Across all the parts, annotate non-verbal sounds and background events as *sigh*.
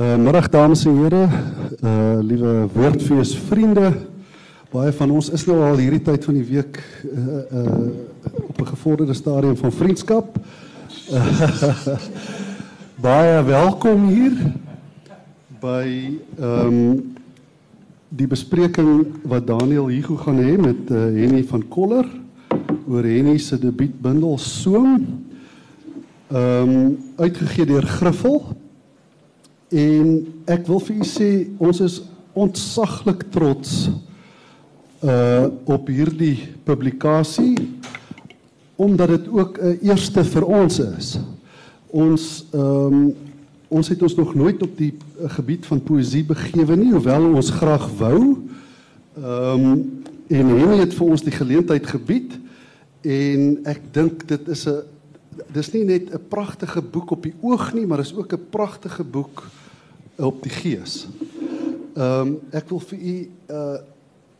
Uh middag dames en here, uh liewe woordfees vriende. Baie van ons is nou al hierdie tyd van die week uh uh op 'n gevorderde stadium van vriendskap. Uh, *laughs* baie welkom hier by ehm um, die bespreking wat Daniel Hugo gaan hê met uh, Henny van Koller oor Henny se debuutbundel Soom. Ehm um, uitgegee deur Griffel. En ek wil vir u sê ons is ontsaglik trots uh op hierdie publikasie omdat dit ook 'n eerste vir ons is. Ons ehm um, ons het ons nog nooit op die uh, gebied van poësie begewe nie, hoewel ons graag wou. Ehm um, en Henny het vir ons die geleentheid gebied en ek dink dit is 'n dis nie net 'n pragtige boek op die oog nie, maar is ook 'n pragtige boek op die gees. Ehm um, ek wil vir u uh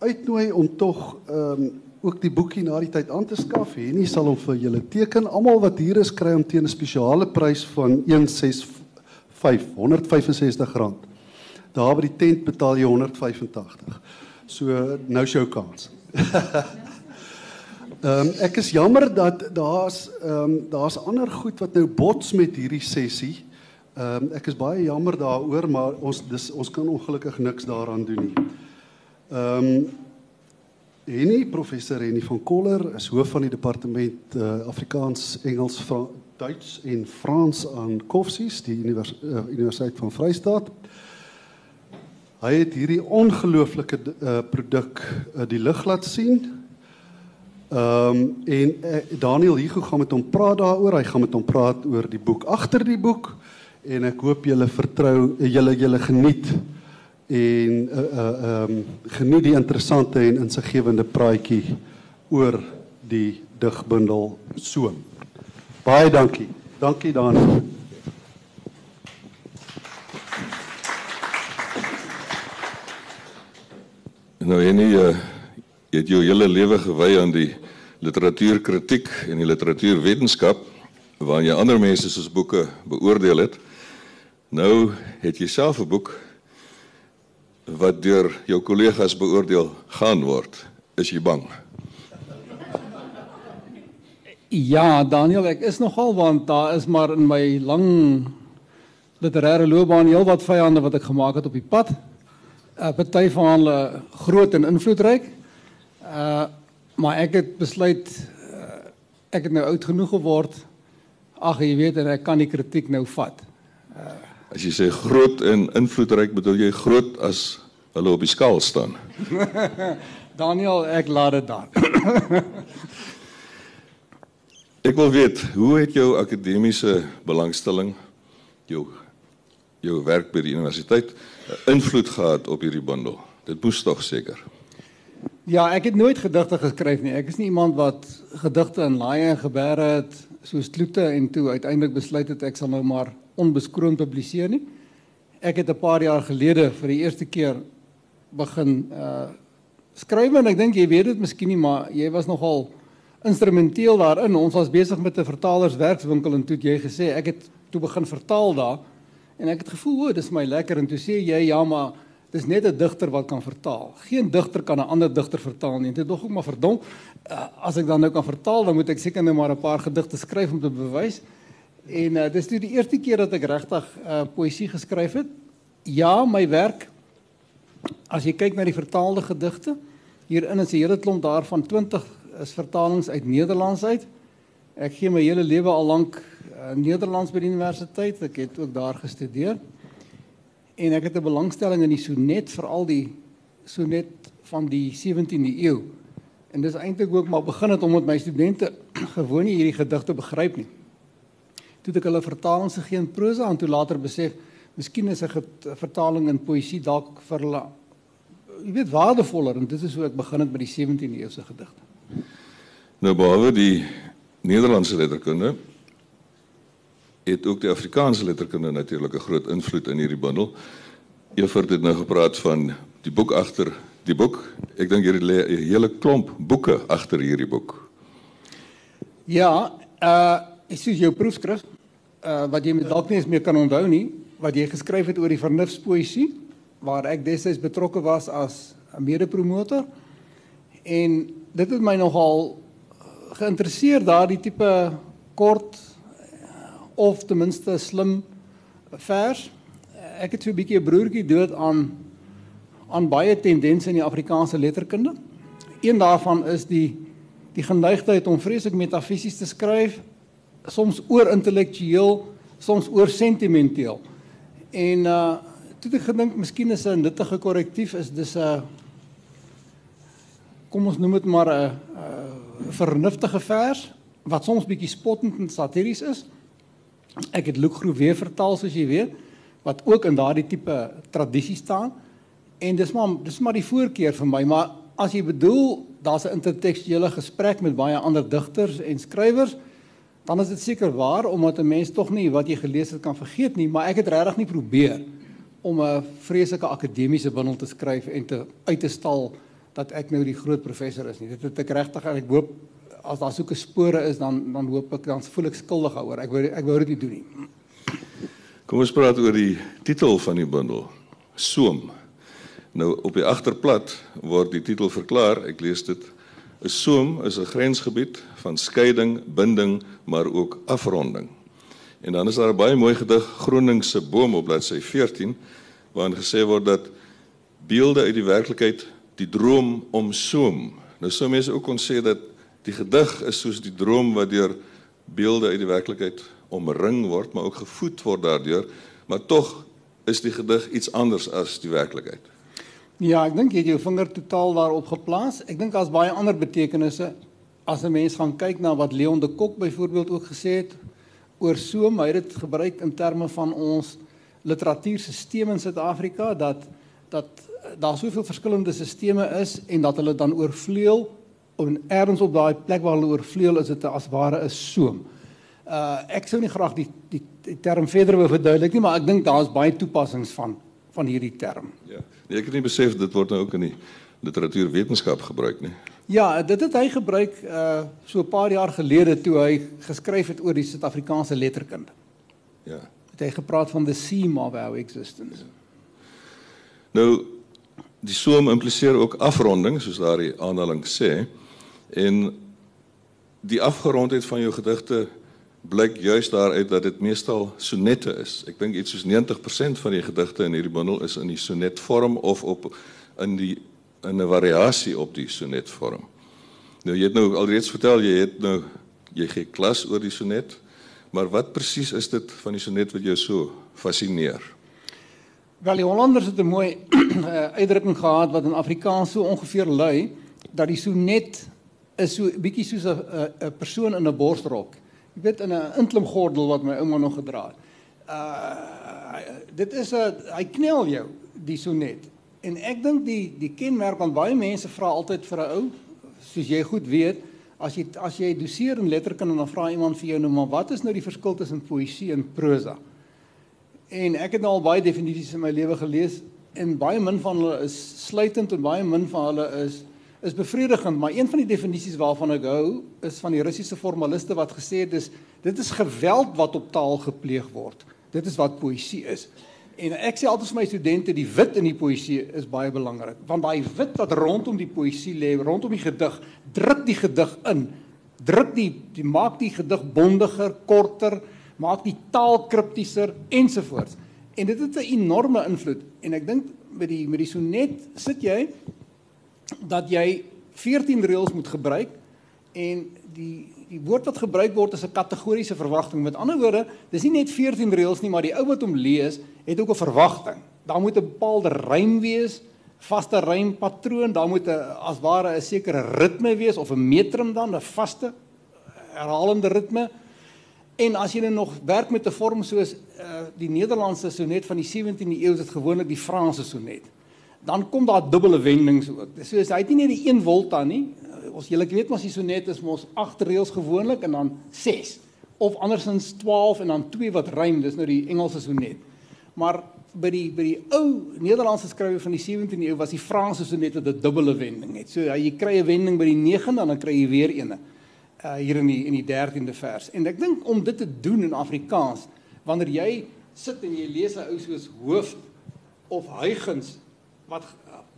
uitnooi om tog ehm um, ook die boekie na die tyd aan te skaf. Henny sal hom vir julle teken. Almal wat hier is kry hom teen 'n spesiale prys van 165 165 rand. Daar by die tent betaal jy 185. So nou show kans. *laughs* Ehm um, ek is jammer dat daar's ehm um, daar's ander goed wat nou bots met hierdie sessie. Ehm um, ek is baie jammer daaroor, maar ons dis ons kan ongelukkig niks daaraan doen nie. Ehm um, Henny professor Henny van Koller is hoof van die departement uh, Afrikaans, Engels, Fra Duits en Frans aan Koffsies, die univers uh, Universiteit van Vryheid. Hy het hierdie ongelooflike uh, produk uh, die lig laat sien. Ehm um, en uh, Daniel Hugo gaan met hom praat daaroor. Hy gaan met hom praat oor die boek agter die boek en ek hoop julle vertrou julle julle geniet en uh uh um geniet die interessante en insiggewende praatjie oor die digbundel Soom. Baie dankie. Dankie daarna. Nou en jy uh, het jou hele lewe gewy aan die literatuurkritiek en die literatuurwetenskap waar jy ander mense se boeke beoordeel het. Nou het jy self 'n boek wat deur jou kollegas beoordeel gaan word. Is jy bang? Ja, Daniel, ek is nogal want daar is maar in my lang literêre loopbaan heelwat vyande wat ek gemaak het op die pad. 'n uh, Party van hulle groot en invloedryk. Uh maar ek het besluit uh, ek het nou oud genoeg geword. Ag, jy weet en ek kan die kritiek nou vat. Uh As jy sê groot en invloedryk, bedoel jy groot as hulle op die skaal staan. *laughs* Daniel, ek laat dit daar. *coughs* ek wil weet, hoe het jou akademiese belangstelling jou jou werk by die universiteit invloed gehad op hierdie bundel? Dit moes tog seker. Ja, ek het nooit gedigte geskryf nie. Ek is nie iemand wat gedigte in laaie en geberre het soos kloete en toe uiteindelik besluit het ek sal nou maar onbeskroond publiseer nie. Ek het 'n paar jaar gelede vir die eerste keer begin uh skryf en ek dink jy weet dit miskien nie, maar jy was nogal instrumenteel daarin. Ons was besig met 'n vertalerswerkswinkel en toe het jy gesê ek het toe begin vertaal daar en ek het gevoel o, dis my lekker en toe sê jy ja, maar dis net 'n digter wat kan vertaal. Geen digter kan 'n ander digter vertaal nie. Dit dog ook maar verdom. Uh, as ek dan nou kan vertaal, dan moet ek seker nou maar 'n paar gedigte skryf om te bewys. En uh, dis nou die eerste keer dat ek regtig uh, poësie geskryf het. Ja, my werk as jy kyk na die vertaalde gedigte, hierin is 'n hele klomp daarvan 20 is vertalings uit Nederlands uit. Ek gee my hele lewe al lank uh, Nederlands by die universiteit. Ek het ook daar gestudeer. En ek het 'n belangstelling in die sonnet, veral die sonnet van die 17de eeu. En dis eintlik ook maar begin het omdat my studente *clears throat* gewoon nie hierdie gedigte begryp nie toe ek hulle vertalings gegee in prosa en toe later besef miskien is 'n vertaling in poësie dalk vir hulle jy weet waardevoller en dit is hoe ek begin het met die 17de eeuse gedigte. Nou behalwe die Nederlandse letterkunde het ook die Afrikaanse letterkunde natuurlik 'n groot invloed in hierdie bundel. Evert het nou gepraat van die boek agter die boek. Ek dink hier lê 'n hele klomp boeke agter hierdie boek. Ja, uh is soos jou proefskrif uh wat jy met dalk nie eens meer kan onthou nie. wat jy geskryf het oor die vernufspoësie waar ek destyds betrokke was as 'n mede-promotor en dit het my nogal geïnteresseer daardie tipe kort of ten minste slim vers. Ek het so 'n bietjie 'n broertjie dood aan aan baie tendense in die Afrikaanse letterkunde. Een daarvan is die die geneigtheid om vreeslik metafisies te skryf, soms oor intellektueel, soms oor sentimenteel. En uh toe ek gedink miskien is 'n nuttige korrektief is dis 'n kom ons noem dit maar 'n vernuftige vers wat soms bietjie spottend en satiries is. Ek het Luke Groe weer vertaal soos jy weet wat ook in daardie tipe tradisie staan. En dis maar dis maar die voorkeur vir my, maar as jy bedoel daar's 'n intertekstuele gesprek met baie ander digters en skrywers, dan is dit seker waar omdat 'n mens tog nie wat jy gelees het kan vergeet nie, maar ek het regtig nie probeer om 'n vreeslike akademiese bundel te skryf en te uit te stal dat ek nou die groot professor is nie. Dit het ek regtig en ek hoop as daar soeke spore is dan dan hoop ek dan voel ek skuldig daaroor. Ek wou ek wou dit nie doen nie. Kom ons praat oor die titel van die bundel. Soom. Nou op die agterplat word die titel verklaar. Ek lees dit 'n soom is 'n grensgebied van skeiding, binding, maar ook afronding. En dan is daar 'n baie mooi gedig Groningse boom op bladsy 14 waarin gesê word dat beelde uit die werklikheid die droom omsoom. Nou sou mense ook kon sê dat die gedig is soos die droom wat deur beelde uit die werklikheid omring word, maar ook gevoed word daardeur, maar tog is die gedig iets anders as die werklikheid. Ja, ek dink jy het jou vinger totaal daarop geplaas. Ek dink daar's baie ander betekenisse as 'n mens gaan kyk na wat Leon de Kok byvoorbeeld ook gesê het oor soom, hy het dit gebruik in terme van ons literatuurstelsel in Suid-Afrika dat dat daar soveel verskillende stelsels is en dat hulle dan oorvleuel en ergens op daai plek waar hulle oorvleuel is dit as ware 'n soom. Uh ek sou nie graag die die, die term verder wou verduidelik nie, maar ek dink daar's baie toepassings van van hierdie term. Ja. Nee, ek het nie besef dit word nou ook in die literatuurwetenskap gebruik nie. Ja, dit het hy gebruik uh so 'n paar jaar gelede toe hy geskryf het oor die Suid-Afrikaanse letterkunde. Ja. Het hy gepraat van the seam of our existence. Nou die soom impliseer ook afronding soos daardie aanhaling sê en die afgerondheid van jou gedigte blyk juis daaruit dat dit meestal sonette is. Ek dink iets soos 90% van die gedigte in hierdie bundel is in die sonetvorm of op in die in 'n variasie op die sonetvorm. Nou jy het nou alreeds vertel jy het nou jy gee klas oor die sonet, maar wat presies is dit van die sonet wat jou so fascineer? Wel die Hollanders het 'n mooi *clears throat* uitdrukking gehad wat in Afrikaans so ongeveer lui dat die sonet is so bietjie soos 'n 'n persoon in 'n borsrok. Jy weet in 'n inklimgordel wat my ouma nog gedra het. Uh dit is 'n hy knel jou die sonet. En ek dink die die kenmerk van baie mense vra altyd vir 'n ou, soos jy goed weet, as jy as jy doseer in letterkunde dan vra iemand vir jou nou maar wat is nou die verskil tussen poësie en prosa? En ek het nou al baie definisies in my lewe gelees en baie min van hulle is sluitend en baie min van hulle is is bevredigend, maar een van die definisies waarvan ek hou is van die Russiese formaliste wat gesê het dis dit is geweld wat op taal gepleeg word. Dit is wat poësie is. En ek sê altyd vir my studente die wit in die poësie is baie belangrik want daai wit wat rondom die poësie lê, rondom die gedig, druk die gedig in. Druk die die maak die gedig bondiger, korter, maak die taal kriptieser ensovoorts. En dit het 'n enorme invloed en ek dink met die met die sonnet sit jy dat jy 14 reëls moet gebruik en die die woord wat gebruik word is 'n kategoriese verwagting. Met ander woorde, dis nie net 14 reëls nie, maar die ou wat hom lees, het ook 'n verwagting. Daar moet 'n bepaalde rym wees, vaste rympatroon, daar moet 'n as ware 'n sekere ritme wees of 'n metrum dan, 'n vaste herhalende ritme. En as jy nou nog werk met 'n vorm soos uh, die Nederlandse sonnet van die 17de eeu, is dit gewoonlik die Franse sonnet. Dan kom daar dubbele wendings ook. So hy het nie net die een volta nie, ons julle weet mos die sonnet is mos 8 reëls gewoonlik en dan 6 of andersins 12 en dan 2 wat rym dis nou die Engelse sonnet maar by die by die ou Nederlandse skrywer van die 17de eeu was die Franse sonnet wat 'n dubbele wending het. So ja, jy kry 'n wending by die 9de en dan kry jy weer eene uh, hier in die in die 13de vers. En ek dink om dit te doen in Afrikaans wanneer jy sit en jy lees 'n ou soos Hooft of Huygens wat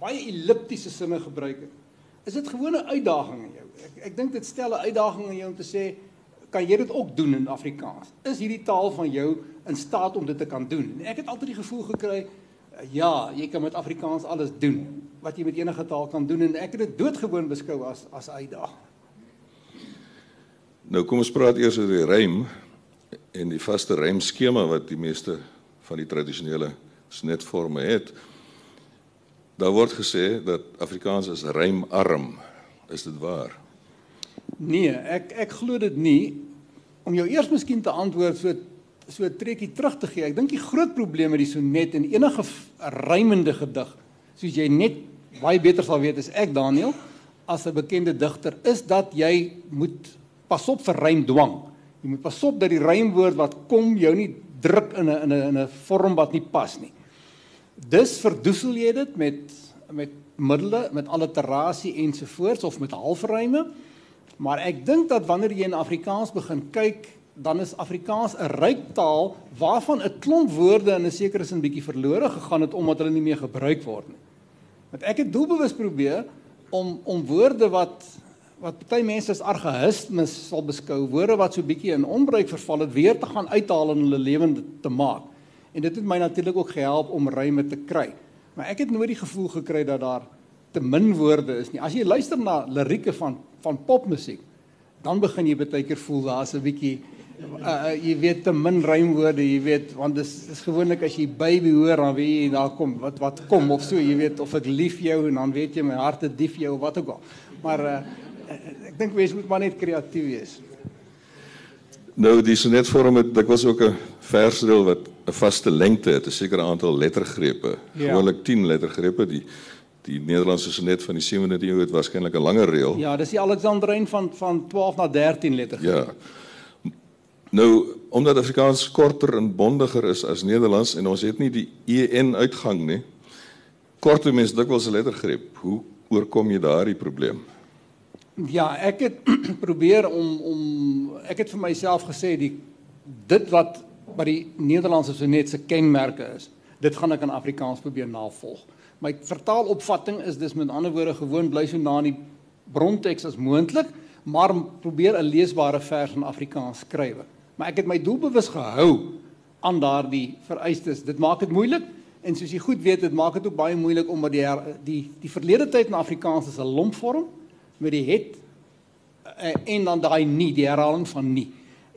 baie elliptiese sinne gebruik het, is dit gewoon 'n uitdaging aan jou. Ek ek dink dit stel 'n uitdaging aan jou om te sê kan jy dit ook doen in Afrikaans? Is hierdie taal van jou in staat om dit te kan doen? En ek het altyd die gevoel gekry ja, jy kan met Afrikaans alles doen wat jy met enige taal kan doen en ek het dit doodgewoon beskou as as uitdaging. Nou kom ons praat eers oor die rym en die vaste rymskema wat die meeste van die tradisionele snetforme het. Daar word gesê dat Afrikaans is rymarm. Is dit waar? Nee, ek ek glo dit nie. Om jou eers miskien te antwoord so so trekkie terug te gee. Ek dink die groot probleem met die sonnet en enige rymende gedig, soos jy net baie beter sal weet as ek Daniel, as 'n bekende digter, is dat jy moet pas op vir rymdwang. Jy moet pas op dat die rymwoord wat kom jou nie druk in 'n in 'n in 'n vorm wat nie pas nie. Dus verdoesel jy dit met met middele, met alliterasie ensovoorts of met halfryme. Maar ek dink dat wanneer jy in Afrikaans begin kyk, dan is Afrikaans 'n ryk taal waarvan 'n klomp woorde in 'n sekere sin bietjie verlore gegaan het omdat hulle nie meer gebruik word nie. Want ek het doelbewus probeer om om woorde wat wat baie mense as argaïsmes sal beskou, woorde wat so bietjie in onbruik verval het, weer te gaan uithaal en hulle lewend te maak. En dit het my natuurlik ook gehelp om ryme te kry. Maar ek het nooit die gevoel gekry dat daar te min woorde is nie. As jy luister na lirieke van van popmusiek, dan begin jy baie keer voel daar's 'n bietjie uh, jy weet te min rymwoorde, jy weet, want dis is gewoonlik as jy baby hoor dan weet jy daar kom wat wat kom of so, jy weet of ek lief jou en dan weet jy my hart het dief jou of wat ook al. Maar uh, ek dink mens moet maar net kreatief wees. Nou die sonetvorm het dit was ook 'n versdeel wat 'n vaste lengte het, 'n sekere aantal lettergrepe. Ja. Gewoonlik 10 lettergrepe. Die die Nederlandse sonet van die 17de eeu het waarskynlik 'n langer reël. Ja, dis die Alexandryn van van 12 na 13 lettergrepe. Ja. Nou, omdat Afrikaans korter en bondiger is as Nederlands en ons het nie die en uitgang nie. Korte mens dikwels 'n lettergreep. Hoe oorkom jy daardie probleem? Ja, ek het *clears throat* probeer om om ek het vir myself gesê die dit wat wat die Nederlandse sonet se kenmerke is. Dit gaan ek in Afrikaans probeer navolg. My vertaalopvatting is dis met ander woorde gewoon bly so na die bronteks as moontlik, maar probeer 'n leesbare vers in Afrikaans skryf. Maar ek het my doelbewus gehou aan daardie vereistes. Dit maak dit moeilik en soos jy goed weet, dit maak dit ook baie moeilik omdat die die die verlede tyd in Afrikaans is 'n lompvorm met die het eh, en dan daai nie, die herhaling van nie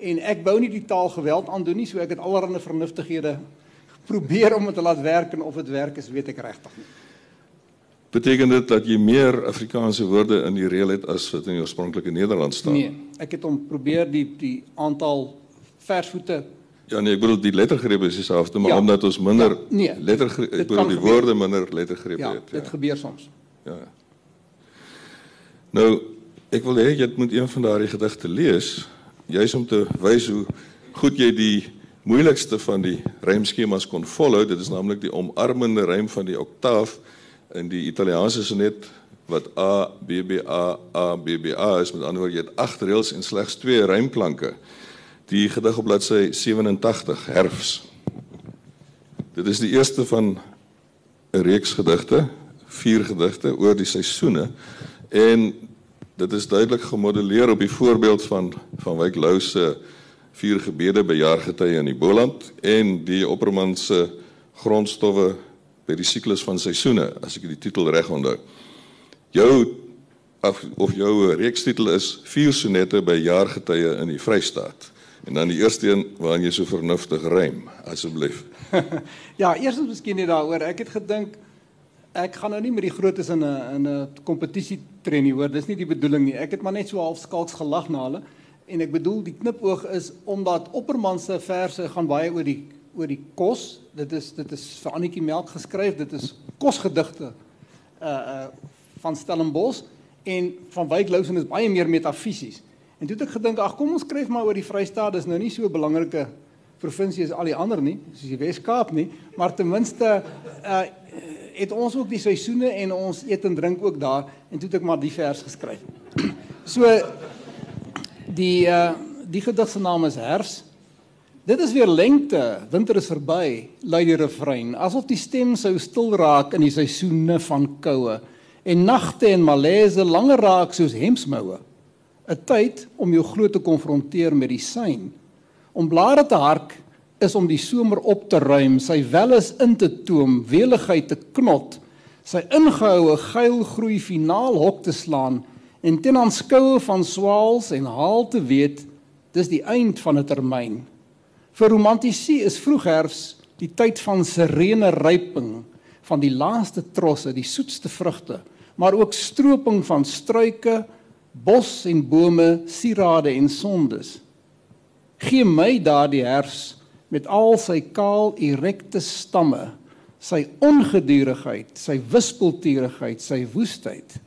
en ek wou nie die taal geweld aandoen nie, so ek het allerlei vernuftighede probeer om dit te laat werk en of dit werk is, weet ek regtig nie. Beteken dit dat jy meer Afrikaanse woorde in die reël het as wat in die oorspronklike Nederlands staan? Nee, ek het om probeer die die aantal versvoete Ja nee, ek bedoel die lettergrepe is dieselfde, maar ja, omdat ons minder ja, nee, lettergrepe ek bedoel die gebeur. woorde minder lettergrepe ja, het. Ja, dit gebeur soms. Ja. Nou, ek wil hê jy moet een van daardie gedigte lees juis om te wys hoe goed jy die moeilikste van die rymskemas kon volhou. Dit is naamlik die omarmende rym van die oktaaf in die Italiaanse sonnet wat A B B A A B B A is met ander woorde jy het 8 reëls en slegs 2 rymklanke. Die gedig op bladsy 87 herfs. Dit is die eerste van 'n reeks gedigte, vier gedigte oor die seisoene en dit is duidelik gemodelleer op die voorbeeld van van Wyk Lou se vier gebede by jaargetye in die Boland en die Opperman se grondstowwe by die siklus van seisoene as ek die titel reg onthou. Jou of, of jou reekstitel is vier sonette by jaargetye in die Vrystaat. En dan die eerste een waarin jy so vernuftig rym asseblief. *laughs* ja, eers is miskien net daaroor. Ek het gedink ek gaan nou nie met die grootes in 'n in 'n kompetisie trainie hoor. Dis nie die bedoeling nie. Ek het maar net so half skalks gelag na hulle en ek bedoel die knipoog is omdat Opperman se verse gaan baie oor die oor die kos. Dit is dit is vir Annetjie Melk geskryf. Dit is kosgedigte uh uh van Stellenbosch en van Wyk Lousen is baie meer metafisies. En toe het ek gedink ag kom ons skryf maar oor die Vrystaat. Dis nou nie so 'n belangrike provinsie as al die ander nie, soos die Wes-Kaap nie, maar ten minste uh het ons ook die seisoene en ons eet en drink ook daar en toe het ek maar die vers geskryf. *clears throat* So die uh die gedig se naam is Herfs Dit is weer lengte, winter is verby, lui die refrein, asof die stem sou stil raak in die seisoene van koue en nagte en malaise langer raak soos hemsmoue. 'n Tyd om jou glo te konfronteer met die syn. Om blare te hark is om die somer op te ruim, sy welles in te toom, weligheid te knot, sy ingehoue geil groei finaal hok te slaan en ten aanskoue van swaals en haal te weet dis die eind van 'n termyn. Vir romantisie is vroegherfs die tyd van serene ryping van die laaste trosse, die soetste vrugte, maar ook stroping van struike, bos en bome, sierade en sondes. Gee my daardie herfs met al sy kaal erekte stamme, sy ongedurigheid, sy wispelturigheid, sy woestheid,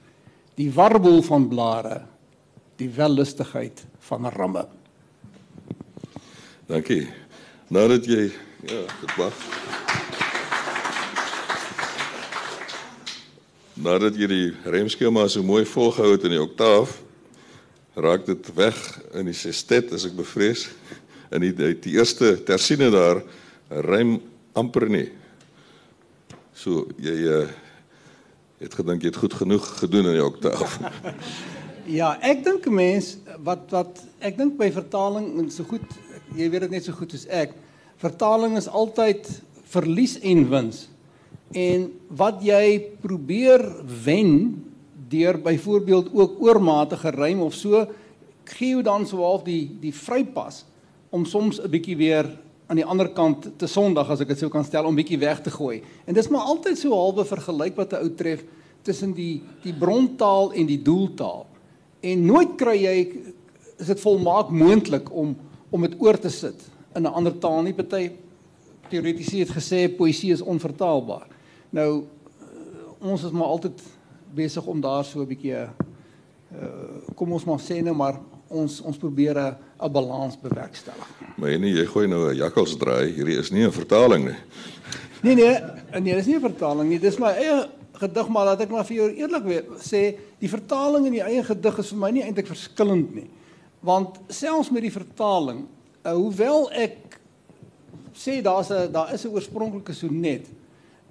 die warbel van blare, die wellustigheid van ramme. Dankie. Nadat jy ja, dit wag. Nadat jy die remskema so mooi volgehou het in die oktaaf, raak dit weg in die sestet as ek bevrees. In die die, die eerste tersiene daar rym amper nie. So jy uh, het gedink jy het goed genoeg gedoen in die oktaaf. *laughs* Ja, ek dink 'n mens wat wat ek dink by vertaling so goed jy weet dit net so goed as ek. Vertaling is altyd verlies en wins. En wat jy probeer wen deur byvoorbeeld ook oormatige rym of so gee jou dan so half die die vrypas om soms 'n bietjie weer aan die ander kant te sondig as ek dit sou kan stel om bietjie weg te gooi. En dis maar altyd so halwe vergelyk wat 'n ou tref tussen die die brontaal en die doeltaal. En nooit kry jy is dit volmaak moontlik om om dit oor te sit in 'n ander taal nie. Party teoretici het gesê poësie is onvertaalbaar. Nou ons is maar altyd besig om daar so 'n bietjie uh, kom ons maar sê nou maar ons ons probeer 'n balans bewerkstellig. Maar nee, jy gooi nou 'n jakkals draai. Hierdie is nie 'n vertaling nie. Nee nee, nee, dis nie 'n vertaling nie. Dis my eie gedig maar laat ek maar vir jou eerlik sê, die vertaling in die eie gedig is vir my nie eintlik verskillend nie want selfs met die vertaling uh, hoewel ek sê daar's 'n daar is 'n oorspronklike sonnet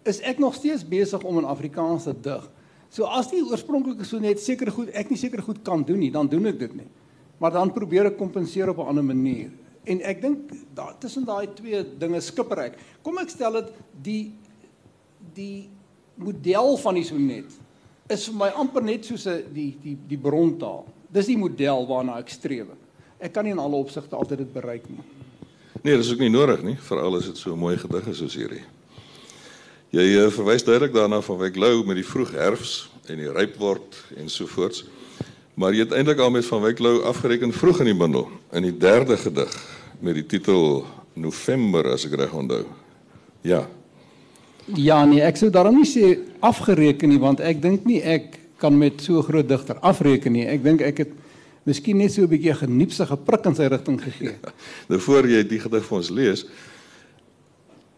is ek nog steeds besig om in Afrikaans te dig. So as die oorspronklike sonnet seker goed ek nie seker goed kan doen nie, dan doen ek dit nie. Maar dan probeer ek kompenseer op 'n ander manier. En ek dink daar tussen daai twee dinge skipper ek. Kom ek stel dit die die model van die sonnet is vir my amper net soos 'n die die die brontaal. Dis die model waarna ek streef. Ek kan nie in alle opsigte altyd dit bereik nie. Nee, dis ook nie nodig nie, veral as dit so mooi gedig is soos hierdie. Jy uh, verwys duidelik daarna van Wyk Lou met die vroeg herfs en die ryp word en so voorts. Maar jy het eintlik al met van Wyk Lou afgereken vroeg in die bundel in die derde gedig met die titel November as ek reg onthou. Ja. Ja nee, ek sou daarom nie sê afgereken nie want ek dink nie ek kan met so 'n groot digter afreken nie. Ek dink ek het miskien net so 'n bietjie geniepsige prik in sy rigting gegee. *laughs* nou voor jy die gedig vir ons lees,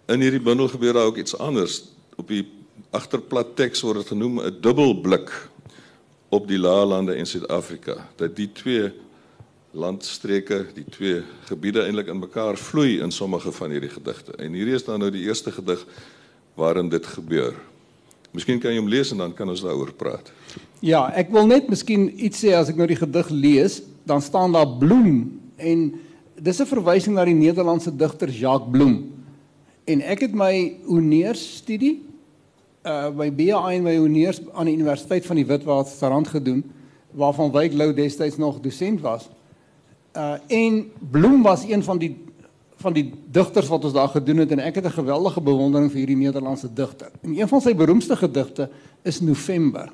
in hierdie bundel gebeur daar ook iets anders. Op die agterplat teks word dit genoem 'n dubbelblik op die laalande in Suid-Afrika. Dat die twee landstreke, die twee gebiede eintlik in mekaar vloei in sommige van hierdie gedigte. En hierdie is dan nou die eerste gedig waarin dit gebeur. Miskien kan jy hom lees en dan kan ons daaroor praat. Ja, ek wil net miskien iets sê as ek nou die gedig lees, dan staan daar bloem en dis 'n verwysing na die Nederlandse digter Jacques Bloem. En ek het my honeurs studie uh by BA en my honeurs aan die Universiteit van die Witwatersrand gedoen waarvan Wyk Lou destyds nog dosent was. Uh en Bloem was een van die van die digters wat ons daar gedoen het en ek het 'n geweldige bewondering vir hierdie Nederlandse digter. En een van sy beroemdste gedigte is November.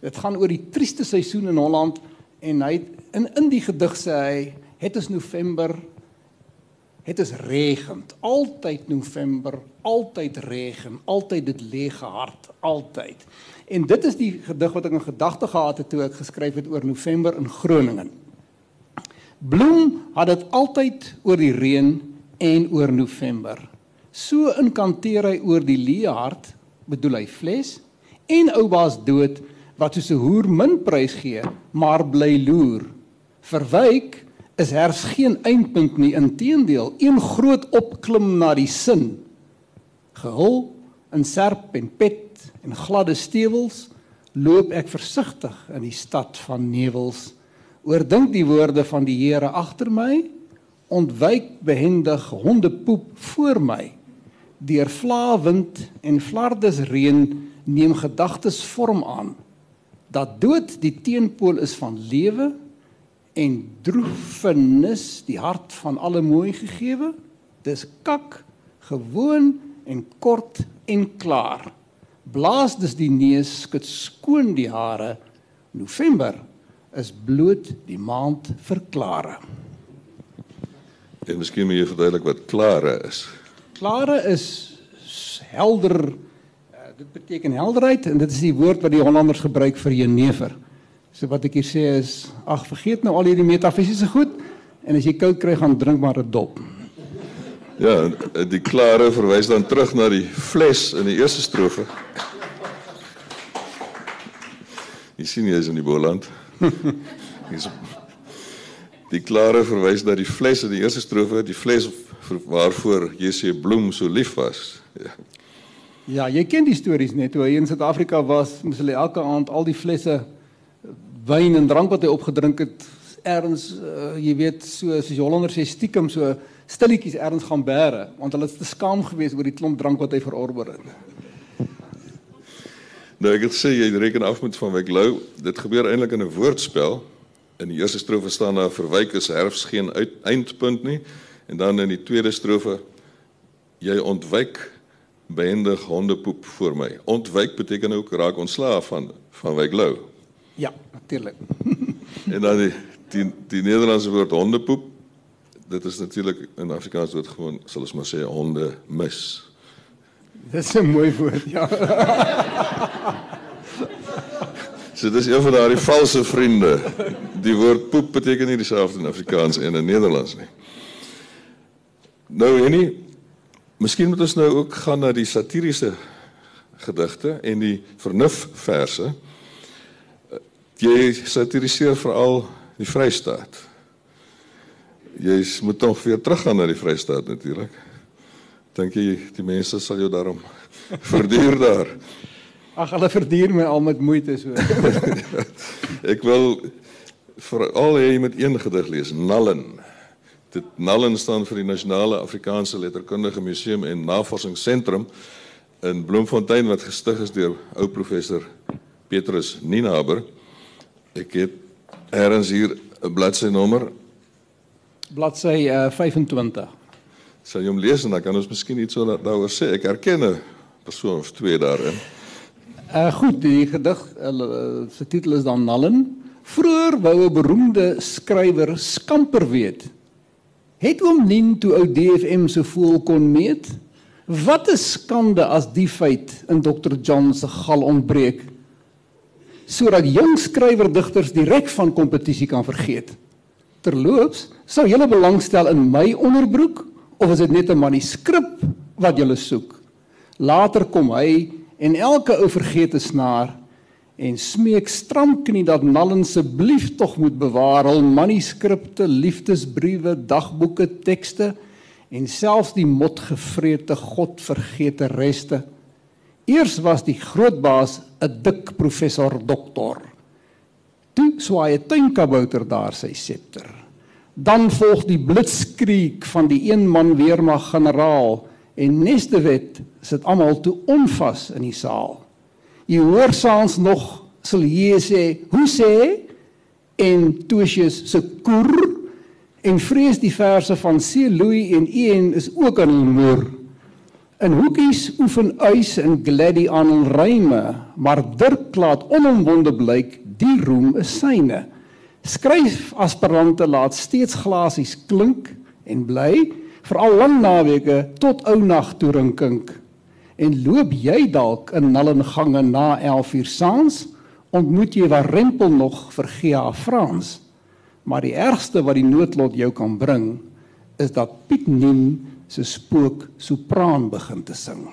Dit gaan oor die trieste seisoen in Holland en hy in in die gedig sê hy het is November het is regend altyd November altyd regen altyd dit leeg hart altyd en dit is die gedig wat ek in gedagte gehad het toe ek geskryf het oor November in Groningen Bloem had dit altyd oor die reën en oor November. So inkanteer hy oor die leë hart, bedoel hy fles en oubaas dood wat soos 'n hoer min prys gee, maar bly loer. Verwyk is herfs geen eindpunt nie, inteendeel, een groot opklim na die sin. Gehul in serp en pet en gladde stewels loop ek versigtig in die stad van nevels. Oordink die woorde van die Here agter my, ontwyk behendig hondepoep voor my. Deur vlaawind en flardes reën neem gedagtes vorm aan dat dood die teenpool is van lewe en droefenis die hart van alle mooi gegeewe dis kak gewoon en kort en klaar. Blaas dus die neus skud skoon die hare. November is bloot die maand verklare en miskien moet jy verduidelik wat klare is. Klare is helder uh, dit beteken helderheid en dit is die woord wat die Hollanders gebruik vir jenever So wat ek hier sê is, ag vergeet nou al hierdie metafisiese goed en as jy koud kry gaan drink maar 'n dop. Ja, die klare verwys dan terug na die fles in die eerste strofe. Jy sien jy is in die Boland. *laughs* Hier's Die klare verwys na die fles in die eerste strofe, die fles waarvoor JC Bloem so lief was. Ja. Ja, jy ken die stories net hoe hy in Suid-Afrika was, moes hulle elke aand al die flesse wyn en drank wat hy opgedrink het erns uh, jy weet so soos die Hollanders sê stiekem so stilletjies erns gaan bære want hulle is te skaam geweest oor die klomp drank wat hy verorber het. Nou ek het sê jy reken af met van Weklou. Dit gebeur eintlik in 'n woordspel. In die eerste strofe staan daar verwyk is herfs geen uit, eindpunt nie en dan in die tweede strofe jy ontwyk behendig hondepoep voor my. Ontwyk beteken ook raak ontslaaf van van Weklou. Ja, natuurlik. *laughs* en dan die die die Nederlandse woord hondepoep. Dit is natuurlik in Afrikaans woord gewoon, sal ons maar sê honde mis. Dis 'n mooi woord, ja. *laughs* so dis een van daardie valse vriende. Die woord poep beteken nie dieselfde in Afrikaans en in Nederlands nie. Nou Henny, miskien moet ons nou ook gaan na die satiriese gedigte en die vernufverse jy satiriseer veral die Vrystaat. Jy moet tog weer teruggaan na die Vrystaat natuurlik. Dink jy die mense sal jou daarom *laughs* verduur daar? Ag, hulle verduur my al met moeite so. *laughs* Ek wil veral hê jy moet een gedig lees, Nallen. Dit Nallen staan vir die Nasionale Afrikaanse Letterkundige Museum en Navorsingsentrum in Bloemfontein wat gestig is deur ou professor Petrus Ninaber. Ek het ergens hier 'n bladsy nommer. Bladsy uh, 25. Sal jy hom lees en dan kan ons miskien iets daaroor sê. Ek herken 'n persoon of twee daarin. Uh goed, die gedig uh, se titel is dan Nallen. Vroer wou 'n beroemde skrywer skamper weet. Het oom Nien toe ou DFM so voel kon meet? Wat 'n skande as die feit in Dr John se gal ontbreek sodat jong skrywerdigters direk van kompetisie kan vergeet. Terloops, sou julle belangstel in my onderbroek of is dit net 'n manuskrip wat julle soek? Later kom hy en elke ou vergeet 'n snaar en smeek stramknie dat Nallen asseblief tog moet bewaar al manuskripte, liefdesbriewe, dagboeke, tekste en selfs die motgevrete godvergete reste. Eers was die groot baas 'n dik professor doktor. Toe swaai 'n tuinkabouter daar sy septer. Dan volg die blitskriek van die een man weermag generaal en Nestewet sit almal toe onvas in die saal. Jy hoor saans nog sal jy sê, "Hoe sê?" en Tosius se koer en vrees die verse van C. Louis en Ian is ook aan die moer. In hoekies oefen uis en gladdy aan hul ryme, maar Dirk laat onomwonde blyk die roem is syne. Skryf aspirante laat steeds glasies klink en bly veral lang naweke tot ou nag toe rinkink. En loop jy dalk in nallen gange na 11 uur saans, ontmoet jy waar rempel nog vir Gia Frans. Maar die ergste wat die noodlot jou kan bring, is dat Piet Nien se spook sopraan begin te sing.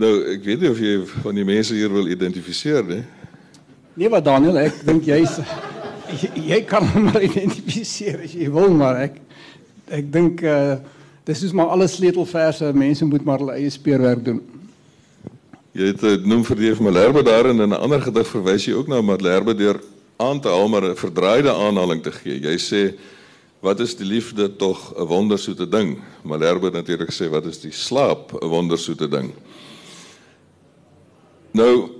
Nou, ek weet nie of jy van die mense hier wil identifiseer nie. Nee, wat Daniel, ek dink jy's jy, jy kan hom maar identifiseer as jy wil, maar ek ek dink uh dis is maar alles sleutelverse, mense moet maar hulle eie speurwerk doen. Jy het uh, noem vir die Malherbe daarin en 'n ander gedig verwys jy ook na Malherbe deur aan te haal maar 'n verdraaide aanhaling te gee. Jy sê wat is die liefde tog 'n wondersoete ding? Malherbe natuurlik sê wat is die slaap 'n wondersoete ding? Nou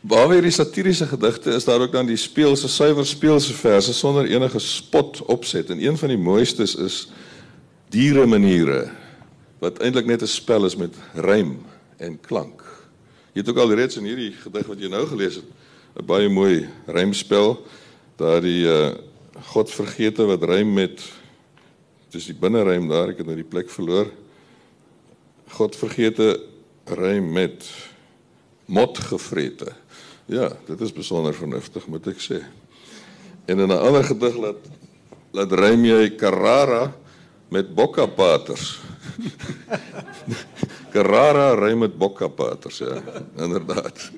waar weer die satiriese gedigte is daar ook dan die speelse suiwer speelse verse sonder enige spot opset en een van die mooistes is diere maniere wat eintlik net 'n spel is met rym en klank. Jy het ook al reeds in hierdie gedig wat jy nou gelees het 'n baie mooi rymspel daar die uh, God vergete wat rym met dis die binnerym daar ek het nou die plek verloor. God vergete rym met mot gevrete. Ja, dit is besonder vernuftig moet ek sê. En in 'n ander gedig laat laat rym jy Carrara met bokkapaters. *laughs* Carrara rym met bokkapaters, ja, *laughs* inderdaad.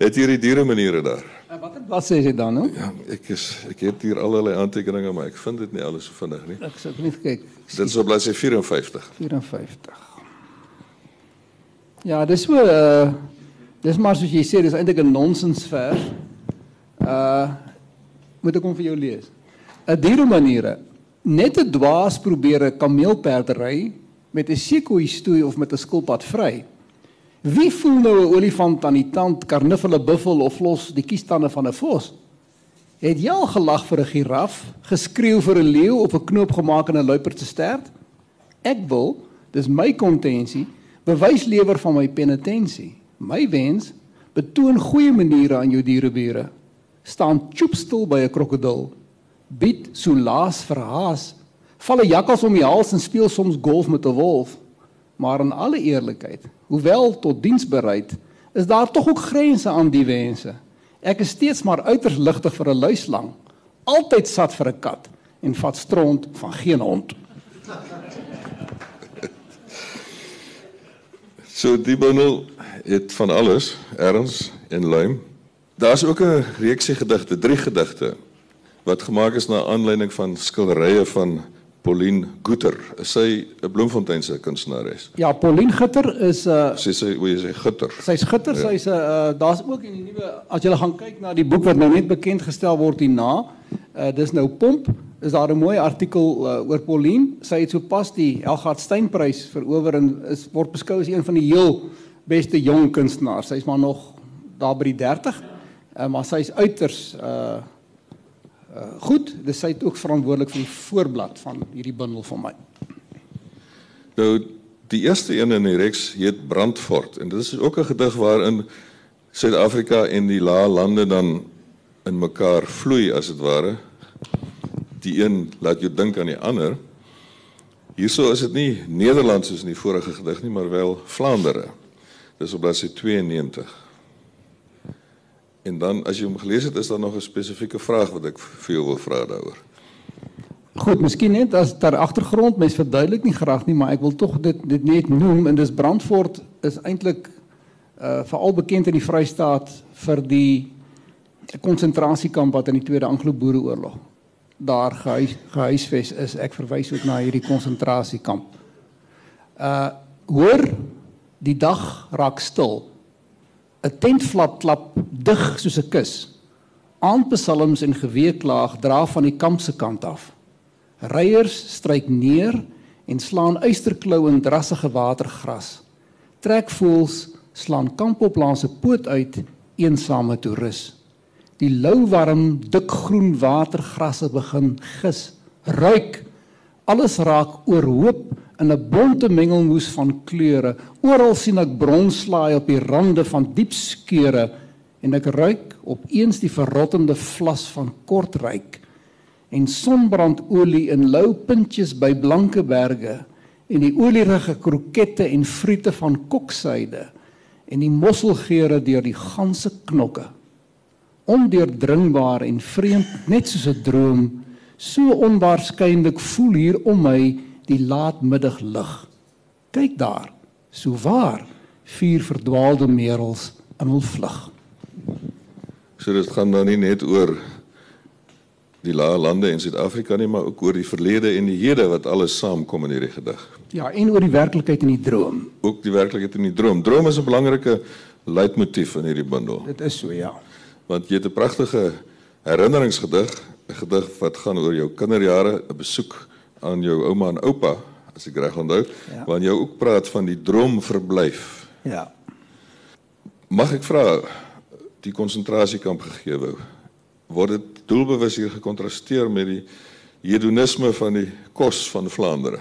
Het jy die diere maniere daar? En watter bladsy is dit dan nou? Ja, ek is ek het hier allerlei aantekeninge, maar ek vind dit nie alles so vinnig nie. Ek sou net kyk. Dit is op bladsy 54. 54. Ja, dis so uh dis maar soos jy sê, dis eintlik 'n nonsensvers. Uh moet ek hom vir jou lees. 'n Diere maniere. Net 'n dwaas probeer 'n kameelperd ry met 'n sekoe stoei of met 'n skilpad vry. Wie voel nou 'n olifant aan die tand, karniffel 'n buffel of los die kiestande van 'n vos? Het jy al gelag vir 'n giraf, geskreeu vir 'n leeu of 'n knoop gemaak in 'n luiperd se stert? Ek wil, dis my kontensie, bewys lewer van my penitensie. My wens, betoon goeie maniere aan jou dierebure. Staan choopstil by 'n krokodil. Bied so laas verhaas. Val 'n jakkals om die hals en speel soms golf met 'n wolf. Maar in alle eerlikheid, hoewel tot diens bereid, is daar tog ook grense aan die wense. Ek is steeds maar uiters ligtig vir 'n luislang, altyd sat vir 'n kat en vat stront van geen hond. *laughs* So die bundel het van alles, erns en luim. Daar's ook 'n reeksie gedigte, drie gedigte wat gemaak is na aanleiding van skilderye van Pauline Gutter. Sy 'n Bloemfontein se kunstenares. Ja, Pauline Gutter is 'n uh, Sy sê hoe jy sê Gutter. Sy's Gutter, ja. sy's 'n uh, daar's ook in die nuwe as jy gaan kyk na die boek wat nou net bekend gestel word hierna, uh, dis nou Pomp, is daar 'n mooi artikel uh, oor Pauline. Sy het sopas die Elgard Steynprys verower en is word beskou as een van die heel beste jong kunstenaars. Sy's maar nog daar by die 30, uh, maar sy's uiters uh Uh, goed, dis het ook verantwoordelik vir die voorblad van hierdie bundel van my. Nou die eerste een in die reeks heet Brandfort en dit is ook 'n gedig waarin Suid-Afrika en die lae lande dan in mekaar vloei as dit ware. Die een laat jou dink aan die ander. Hierso is dit nie Nederland soos in die vorige gedig nie, maar wel Vlaandere. Dis op bladsy 92. En dan as jy hom gelees het, is daar nog 'n spesifieke vraag wat ek vir jou wil vra daaroor. Goed, miskien net as ter agtergrond, mens verduidelik nie graag nie, maar ek wil tog dit dit net noem en dis Brandfort is eintlik uh veral bekend in die Vrystaat vir die konsentrasiekamp wat in die Tweede Anglo-Boereoorlog daar gehuis, gehuisves is. Ek verwys ook na hierdie konsentrasiekamp. Uh hoor, die dag raak stil. 'n tentvlap klap dig soos 'n kus. Aandpsalms en geweeklaag dra van die kamp se kant af. Ryers stryk neer en slaan uisterklou in drassige watergras. Trek voels slaan kamp op langs 'n poot uit eensame toerus. Die lou warm dik groen watergrasse begin gis. Ruik alles raak oorhoop in 'n bonte mengelmoes van kleure. Oral sien ek bronslaai op die rande van diep skeure en ek ruik opeens die verrottende vlas van kortryk en sonbrandolie in lou puntjies by blanke berge en die olierige krokette en friete van koksyde en die mosselgeure deur die ganse knokke ondeurdringbaar en vreemd net soos 'n droom so onwaarskynlik voel hier om my die laatmiddag lig. Kyk daar, so waar vier verdwaalde merels in hul vlug. So dit gaan dan nie net oor die lae lande in Suid-Afrika nie, maar ook oor die verlede en die hede wat alles saamkom in hierdie gedig. Ja, en oor die werklikheid en die droom. Ook die werklikheid en die droom. Droom is 'n belangrike leitmotief in hierdie bundel. Dit is so, ja. Want jy het 'n pragtige herinneringsgedig, 'n gedig wat gaan oor jou kinderjare, 'n besoek aan jou ouma en oupa, as ek reg onthou, ja. waarin jy ook praat van die droomverblyf. Ja. Mag ek vra die konsentrasiekamp gegee wou? Word dit doelbewus hier gekontrasteer met die hedonisme van die kos van Vlaandere?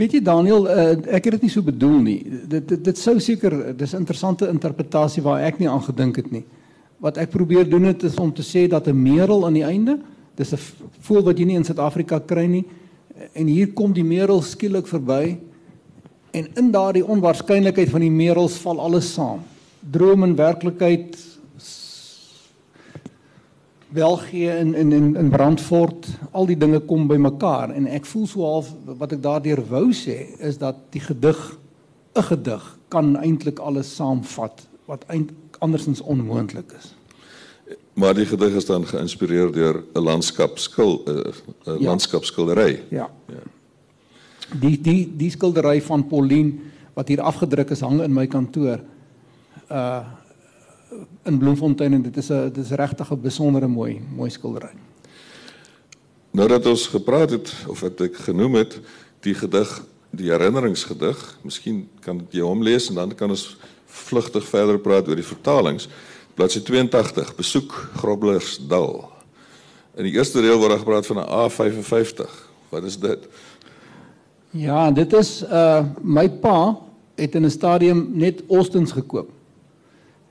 Weet jy Daniel, uh, ek het dit nie so bedoel nie. Dit dit, dit sou seker dis 'n interessante interpretasie waar ek nie aan gedink het nie. Wat ek probeer doen het is om te sê dat 'n merel aan die einde, dis 'n voel wat jy nie in Suid-Afrika kry nie. En hier kom die merel skielik verby en in daardie onwaarskynlikheid van die merels val alles saam. Droom en werklikheid welgee in in in in brandfort al die dinge kom bymekaar en ek voel so half wat ek daardeur wou sê is dat die gedig 'n gedig kan eintlik alles saamvat wat eintlik andersins onmoontlik is. Maar die gedig is dan geïnspireer deur 'n landskapskil 'n ja. landskapskildery. Ja. ja. Die die die skildery van Pauline wat hier afgedruk is hang in my kantoor. Uh in Bloemfontein en dit is 'n dit is regtig 'n besondere mooi mooi skildery. Nou dat ons gepraat het of wat ek genoem het, die gedig, die herinneringsgedig, miskien kan jy hom lees en dan kan ons vlugtig verder praat oor die vertalings. Bladsy 82, besoek Groblersdal. In die eerste deel word daar gepraat van 'n A55. Wat is dit? Ja, dit is uh my pa het in 'n stadium net Ostens gekoop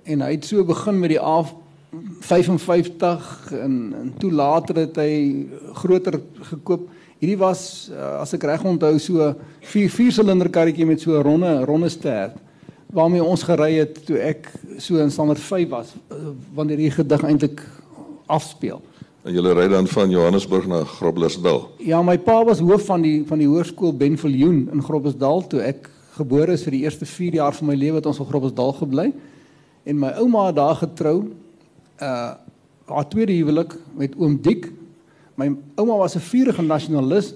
en hy het so begin met die A55 en en toe later het hy groter gekoop. Hierdie was uh, as ek reg onthou so 4 4 silinder karretjie met so 'n ronde ronde stert waarmee ons gery het toe ek so in standaard 5 was uh, wanneer hierdie gedig eintlik afspeel. En jy ry dan van Johannesburg na Groblersdal. Ja, my pa was hoof van die van die hoërskool Benviljoen in Groblersdal toe ek gebore is vir die eerste 4 jaar van my lewe het ons in Groblersdal gebly. En my ouma het daar getrou. Uh haar tweede huwelik met oom Dik. My ouma was 'n vurige nasionalis.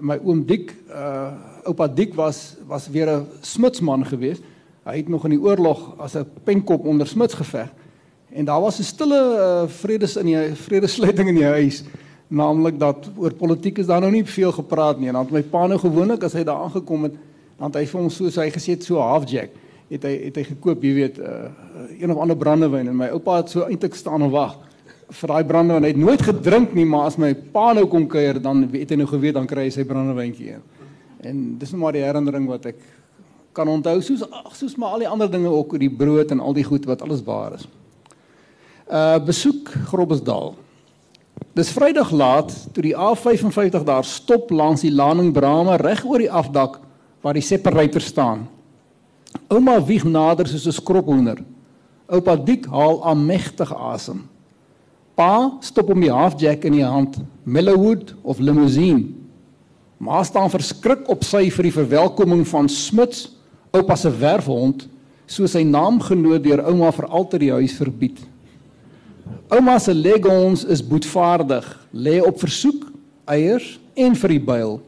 My oom Dik, uh oupa Dik was was weer 'n smutsman geweest. Hy het nog in die oorlog as 'n penkop onder smuts geveg. En daar was 'n stille uh, vredes in die vredesluiting in die huis, naamlik dat oor politiek is daar nou nie veel gepraat nie. En dan het my pa nou gewoonlik as hy daar aangekom het, dan het hy vir ons soos hy gesê het so halfjack het hy het hy gekoop, jy weet, uh, een of ander brandewyn en my oupa het so eintlik staan en wag vir daai brandewyn. Hy het nooit gedrink nie, maar as my pa nou kom kuier, dan het hy nou geweet dan kry hy sy brandewyntjie een. En dis nou maar die herinnering wat ek kan onthou soos ag soos maar al die ander dinge ook oor die brood en al die goed wat alles waar is. Uh besoek Grobbesdal. Dis Vrydag laat toe die A55 daar stop langs die Laning Brame reg oor die afdak waar die separator staan. Ouma wieg nader soos 'n skrophoender. Oupa Dik haal aanmegtig asem. Pa stop hom die halfjack in die hand, Mellowwood of limousine. Ma staan verskrik op sy vir die verwelkoming van Smits, oupa se werfhond, so sy naamgenoot deur ouma vir altyd die huis verbied. Ouma se leghorns is boetvaardig, lê op versoek, eiers en vir die byl.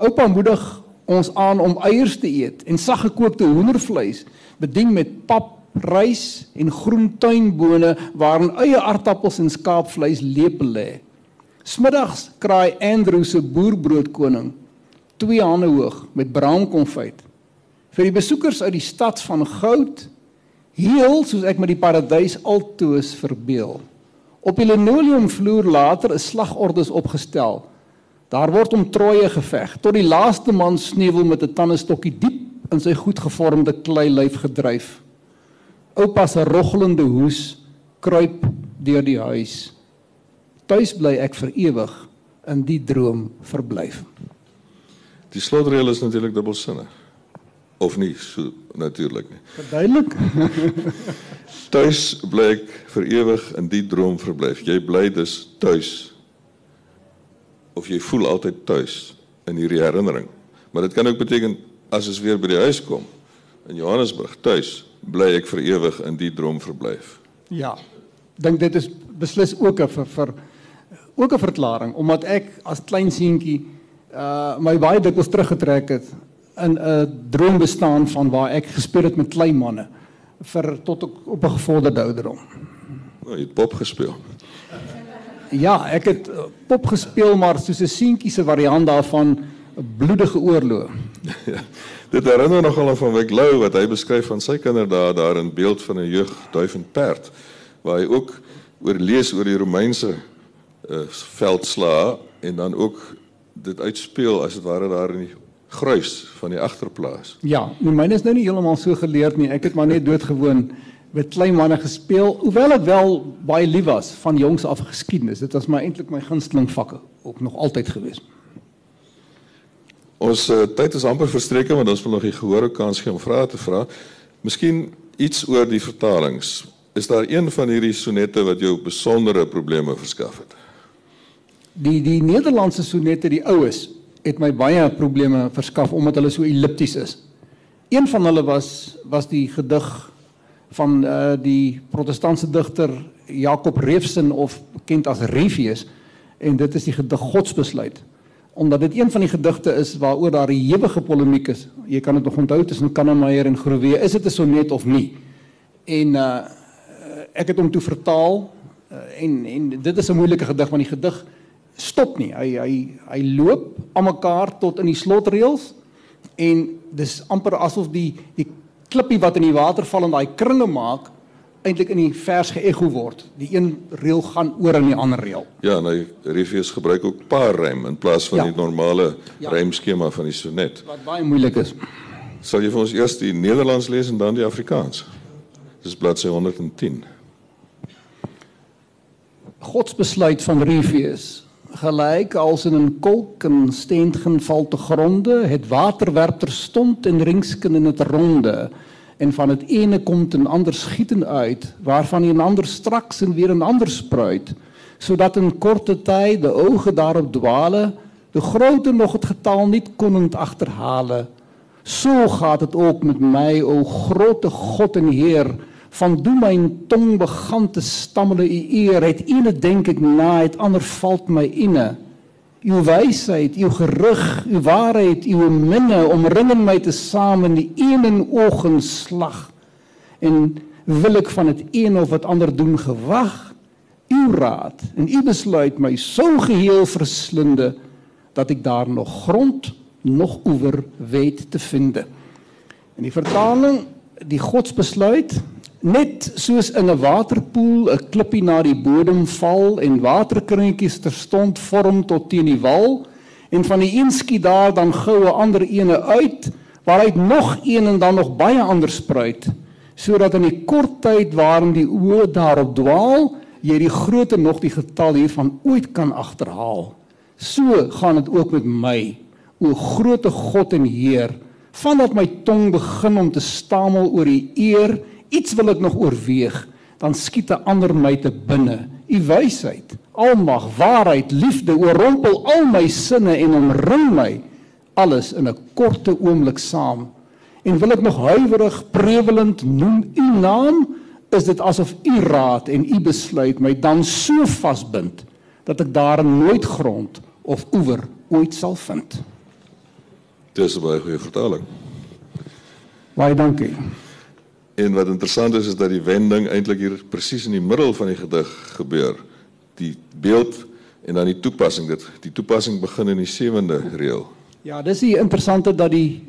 Oupa moedig ons aan om eiers te eet en saggekookte hoendervleis bedien met pap, rys en groen tuinbone waarin eie aardappels en skaapvleis lepel lê. Smiddags kraai Andrew se boerbroodkoning twee hande hoog met braamkonfyt vir die besoekers uit die stad van goud heel soos ek met die paradys altoos verbeel. Op die linoleumvloer later is slagordes opgestel Daar word om Troje geveg tot die laaste man sneuwel met 'n tandestokkie diep in sy goedgevormde klei lyf gedryf. Oupa se roggelende hoes kruip deur die huis. Tuis bly ek vir ewig in die droom verblyf. Die slotreël is natuurlik dubbelsinnig. Of nie, so natuurlik nie. Verduidelik. *laughs* tuis bly ek vir ewig in die droom verblyf. Jy bly dus tuis of jy voel altyd tuis in hierdie herinnering. Maar dit kan ook beteken as ons weer by die huis kom, in Johannesburg tuis, bly ek vir ewig in die droom verblyf. Ja. Dink dit is beslis ook 'n vir, vir ook 'n verklaring omdat ek as klein seentjie uh my baie dikwels teruggetrek het in 'n droom bestaan van waar ek gespeel het met klein manne vir tot op, op 'n gevorderde ouderdom. Nou, jy het pop gespeel. Ja, ek het uh, pop gespeel maar soos 'n seentjie se variant daarvan 'n bloedige oorlog. *laughs* ja. Dit herinner nogal aan van Wyk Lou wat hy beskryf van sy kinderdae daar in beeld van 'n jeug duif en perd waar hy ook oor lees oor die Romeinse uh, veldslae en dan ook dit uitspeel as dit ware daar in die gruis van die agterplaas. Ja, nou myne is nou nie heeltemal so geleerd nie. Ek het maar net doodgewoon met klein manne gespeel, hoewel ek wel baie lief was van jongs af geskiedenis. Dit was my eintlik my gunsteling vakke ook nog altyd gewees. Ons uh, tyd is amper verstreke, maar ons wil nog die gehoor kans gee om vrae te vra. Miskien iets oor die vertalings. Is daar een van hierdie sonette wat jou besondere probleme verskaf het? Die die Nederlandse sonette, die oues, het my baie probleme verskaf omdat hulle so ellipties is. Een van hulle was was die gedig van uh die protestantse digter Jakob Reefsen of bekend as Refius en dit is die gedig Godsbesluit omdat dit een van die gedigte is waaroor daar 'n ewige polemiek is. Jy kan dit nog onthou tussen Kannemeyer en Groewe. Is dit 'n sonnet of nie? En uh ek het hom toe vertaal uh, en en dit is 'n moeilike gedig want die gedig stop nie. Hy hy hy loop aan mekaar tot in die slotreëls en dis amper asof die die klippie wat in die water val en daai kringe maak eintlik in die vers geëgo word. Die een reël gaan oor in die ander reël. Ja, en hy Rivius gebruik ook paar rym in plaas van Ja. die normale Ja. rymskema van die sonnet. Wat baie moeilik is. Sal jy vir ons eers die Nederlands lees en dan die Afrikaans? Dis bladsy 110. Godsbesluit van Revius gelyk als in 'n kolk en steentgen val te gronde het water werp terstond en ringsken in het ronde. En van het ene komt een ander schieten uit waarvan een ander straks en weer een ander spruit. Zodat in korte tijd de ogen daarop dwalen de grote nog het getal niet konden achterhalen. Zo gaat het ook met mij o grote God en Heer van doe mijn tong began te stammelen u eer het ene denk ik na het ander valt mij inne. Uw wijsheid uw gerug uw waarheid uw minne omringen mij te samen die ene ogenslag. En wil ik van het een of het ander doen gewag? Uw raad en uw besluit mij zo geheel verslinde dat ik daar nog grond nog oever weet te vinden. In die vertaling die godsbesluit net soos in 'n waterpoel 'n klippie na die bodem val en waterkringetjies terstond vorm tot teen die wal en van die een skiet daar dan gou 'n ander ene uit waaruit nog een en dan nog baie ander spruit sodat in die kort tyd waarin die oë daarop dwaal jy die grootte nog die getal hiervan ooit kan agterhaal so gaan dit ook met my o groote God en Heer vandat my tong begin om te stamel oor u eer iets wil ek nog oorweeg dan skiet 'n ander my te binne. U wysheid almag waarheid liefde oorrompel al my sinne en omring my. Alles in 'n korte oomblik saam. En wil ek nog huiwerig prevelend noem u naam is dit asof u raad en u besluit my dan so vasbind dat ek daarin nooit grond of oewer ooit sal vind. Dis 'n baie goeie vertaling. baie dankie En wat interessant is is dat die wending eintlik hier presies in die middel van die gedig gebeur. Die beeld en dan die toepassing. Dit die toepassing begin in die sewende reël. Ja, dis die interessante dat die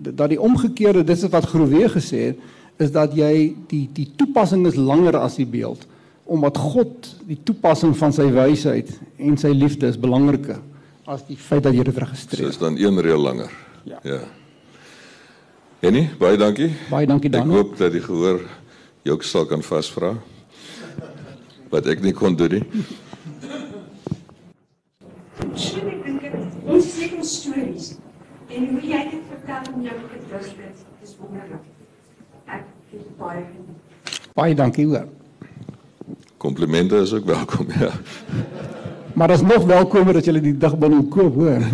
dat die omgekeerde dis is wat Groewe gesê het is dat jy die die toepassing is langer as die beeld omdat God die toepassing van sy wysheid en sy liefde is belangriker as die feit dat jy dit So registreer. is dan een reël langer. Ja. Ja. Henny, baie dankie. Baie dankie Ek Daniel. hoop dat die gehoor jou ook sal kan vasvra. Wat ek nie kon doen nie. Misschien ik denk het, ons seker stories. En hoe jy dit vertel in jou gedigte, dis wonderlik. Ek het baie geniet. Baie dankie hoor. Komplimente is ook welkom, ja. Maar dit is nog welkomer dat jy die digbundel koop hoor. *laughs*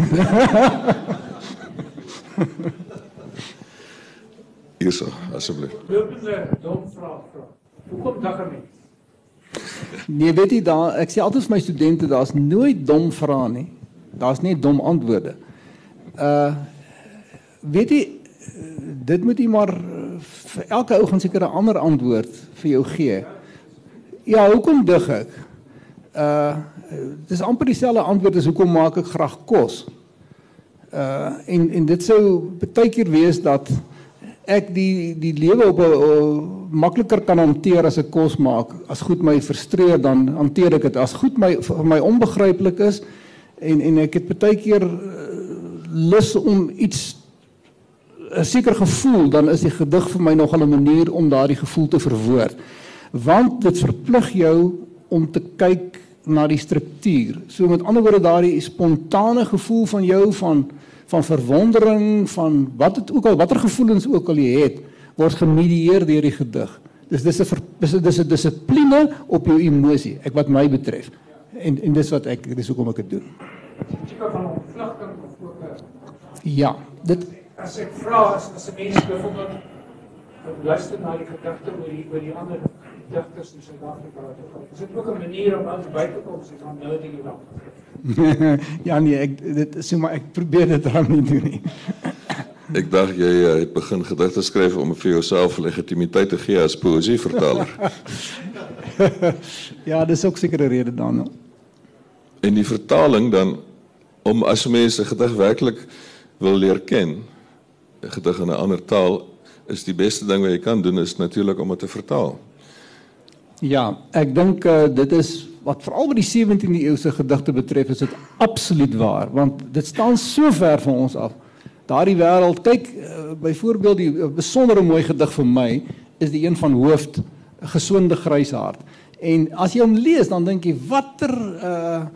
Hierso, asseblief. Lopende dom vraag vra. Hoekom dag 'n mens? Nee, weet jy daar ek sê altyd vir my studente daar's nooit dom vrae nie. Daar's net dom antwoorde. Uh weet jy dit moet jy maar uh, vir elke ou gaan seker 'n ander antwoord vir jou gee. Ja, hoekom dig ek? Uh dis amper dieselfde antwoord as hoekom maak ek graag kos? Uh en en dit sou baie keer wees dat ek die die lewe op 'n makliker kan hanteer as ek kos maak. As goed my frustreer dan hanteer ek dit. As goed my vir my onbegryplik is en en ek het baie keer uh, lus om iets 'n seker gevoel dan is die gedig vir my nogal 'n manier om daardie gevoel te verwoord. Want dit verplig jou om te kyk na die struktuur. So met ander woorde daardie spontane gevoel van jou van van verwondering, van wat dit ook al watter gevoelens ook al jy het, word gemedieer deur die gedig. Dis dis 'n dis 'n dis 'n dissipline op jou emosie, ek wat my betref. En en dis wat ek dis hoekom ek dit doen. Tipe van ontvlugting of ook 'n Ja, dit as ek vra as as 'n mens byvoorbeeld luister na die gedigte oor die oor die ander digters in Suid-Afrika. Is dit ook 'n manier om uit by te kom sê van nou die land? *laughs* ja nee, ek dit so maar ek probeer dit dan nie doen nie. *laughs* Ek dink jy uh, het begin gedigte skryf om vir jouself legitimiteit te gee as poësievertaler. *laughs* ja, dis ook seker 'n rede dan. En die vertaling dan om as mense gedig werklik wil leer ken, 'n gedig in 'n ander taal is die beste ding wat jy kan doen is natuurlik om dit te vertaal. Ja, ek dink uh, dit is wat veral met die 17de eeuse gedigte betref, is dit absoluut waar, want dit staan so ver van ons af. Daardie wêreld, kyk uh, byvoorbeeld die uh, besondere mooi gedig vir my is die een van Hooft, gesonde gryshart. En as jy hom lees, dan dink jy watter uh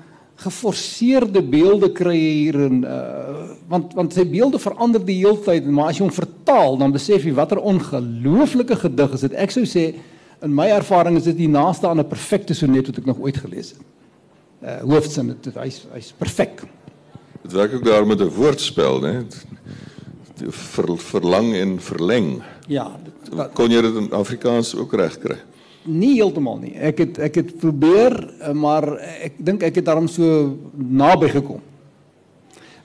geforseerde beelde kry jy hier in uh want want sy beelde verander die hele tyd, maar as jy hom vertaal, dan besef jy watter ongelooflike gedig is dit. Ek sou sê in my ervaring is dit die naaste aan 'n perfekte sonnet wat ek nog ooit gelees het. Uh hoofsin dit hy's hy's perfek. Dit werk ook daar met 'n woordspel, né? Ver, verlang en verleng. Ja, dit, kon jy dit in Afrikaans ook reg kry? Nie heeltemal nie. Ek het ek het probeer, eh, maar ek dink ek het daarom so naby gekom.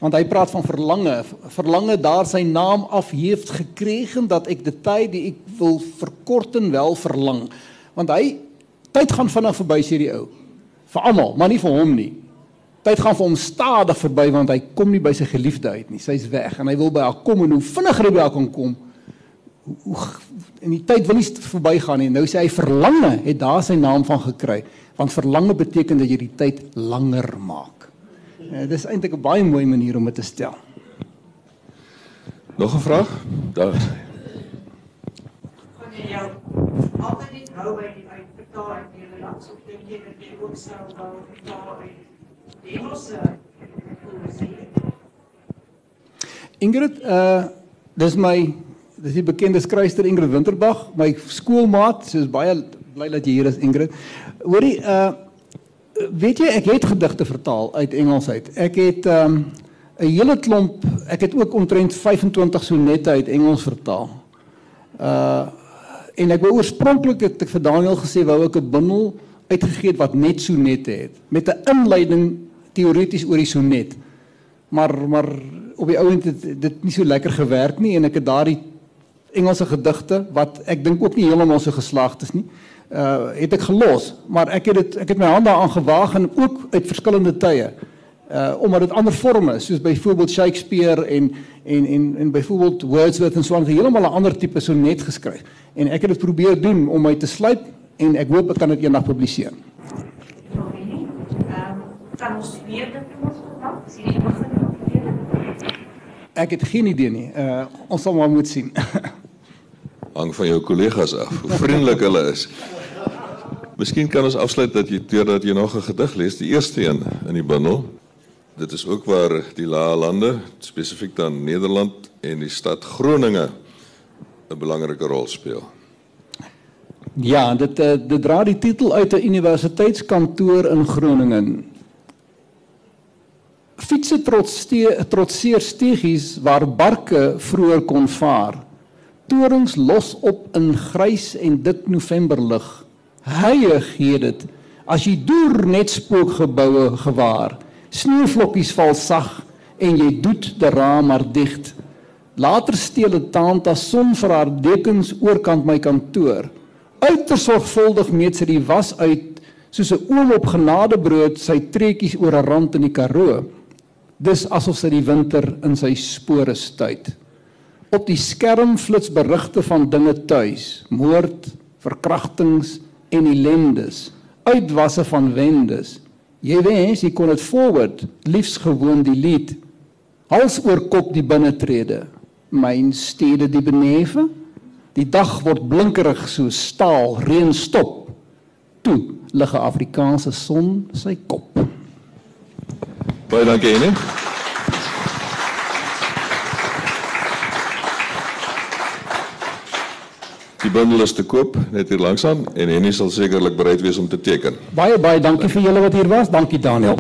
Want hy praat van verlange, verlange daar sy naam af heeft gekregen dat ek die tyd die ek wil verkorten wel verlang. Want hy tyd gaan vinnig verby sê die ou. Vir almal, maar nie vir hom nie. Tyd gaan vir hom stadig verby want hy kom nie by sy geliefde uit nie. Sy's weg en hy wil by haar kom en hoe vinniger hy by haar kan kom, hoe en die tyd wil nie verbygaan nie. Nou sê hy verlange het daar sy naam van gekry, want verlange beteken dat jy die tyd langer maak. Uh, dis eintlik 'n baie mooi manier om dit te stel. Nog 'n vraag? Daar. Kan jy jou altyd net hou by die uitbetaal in Nederlands of dink jy dat jy ook sou wou vertaal uit die Engelse poesie? Ingrid, uh dis my dis die bekende skrywer Ingrid Winterbag, my skoolmaat, sy is baie bly dat jy hier is Ingrid. Hoorie, uh weet jy ek het gedigte vertaal uit Engels uit. Ek het um 'n hele klomp, ek het ook omtrent 25 sonette uit Engels vertaal. Uh en ek wou oorspronklik het ek vir Daniel gesê wou ek 'n bundel uitgegee het wat net sonette het met 'n inleiding teoreties oor die sonnet. Maar maar op die ouend het dit nie so lekker gewerk nie en ek het daardie Engelse gedigte wat ek dink ook nie heeltemal so geslaagd is nie. Uh het ek gelos, maar ek het dit ek het my hande aan gewaag en ook uit verskillende tye. Uh omdat dit ander forme is, soos byvoorbeeld Shakespeare en en en en byvoorbeeld Wordsworth en so aan, heeltemal 'n ander tipe sonnet geskryf. En ek het dit probeer doen om my te sluip en ek hoop ek kan dit eendag publiseer. Ehm kan ons weer dit doen ons vandag? Sien jy begin Ek het geen idee nie. Uh ons sal maar moet sien. *laughs* Hang van jou kollegas af hoe vriendelik hulle is. Miskien kan ons afsluit dat jy deurdat jy nog 'n gedig lees, die eerste een in die bundel. Dit is ook waar die Lae Lande, spesifiek dan Nederland en die stad Groninge 'n belangrike rol speel. Ja, dit uh, dit dra die titel uit 'n universiteitskantoor in Groningen. Fietsse trotseer trotseer stegies waar barke vroeër kon vaar. Torings los op in grys en dik Novemberlig. Hye gee dit as jy deur net spookgeboue gewaar. Sneeuvlokkies val sag en jy doet die raam maar dicht. Later steel 'n tanta son vir haar dekens oorkant my kantoor. Uiters sorgvuldig meet sy die was uit soos 'n oom op genadebrood sy trekkies oor 'n rand in die Karoo. Dis asof sy die winter in sy spore stuit. Op die skerm flits berigte van dinge tuis, moord, verkrachtings en ellendes, uitwasse van wendes. Jy wens jy kon dit forward, liefs gewoon die lied. Hals oor kop die binnetrede. Myn stede die beneve. Die dag word blinkerig so staal, reën stop. Toe lig 'n Afrikaanse son sy kop. Baie dankie, Henny. Die bundel is te koop net hier langsaan en Henny sal sekerlik bereid wees om te teken. Baie baie dankie vir julle wat hier was. Dankie Daniel.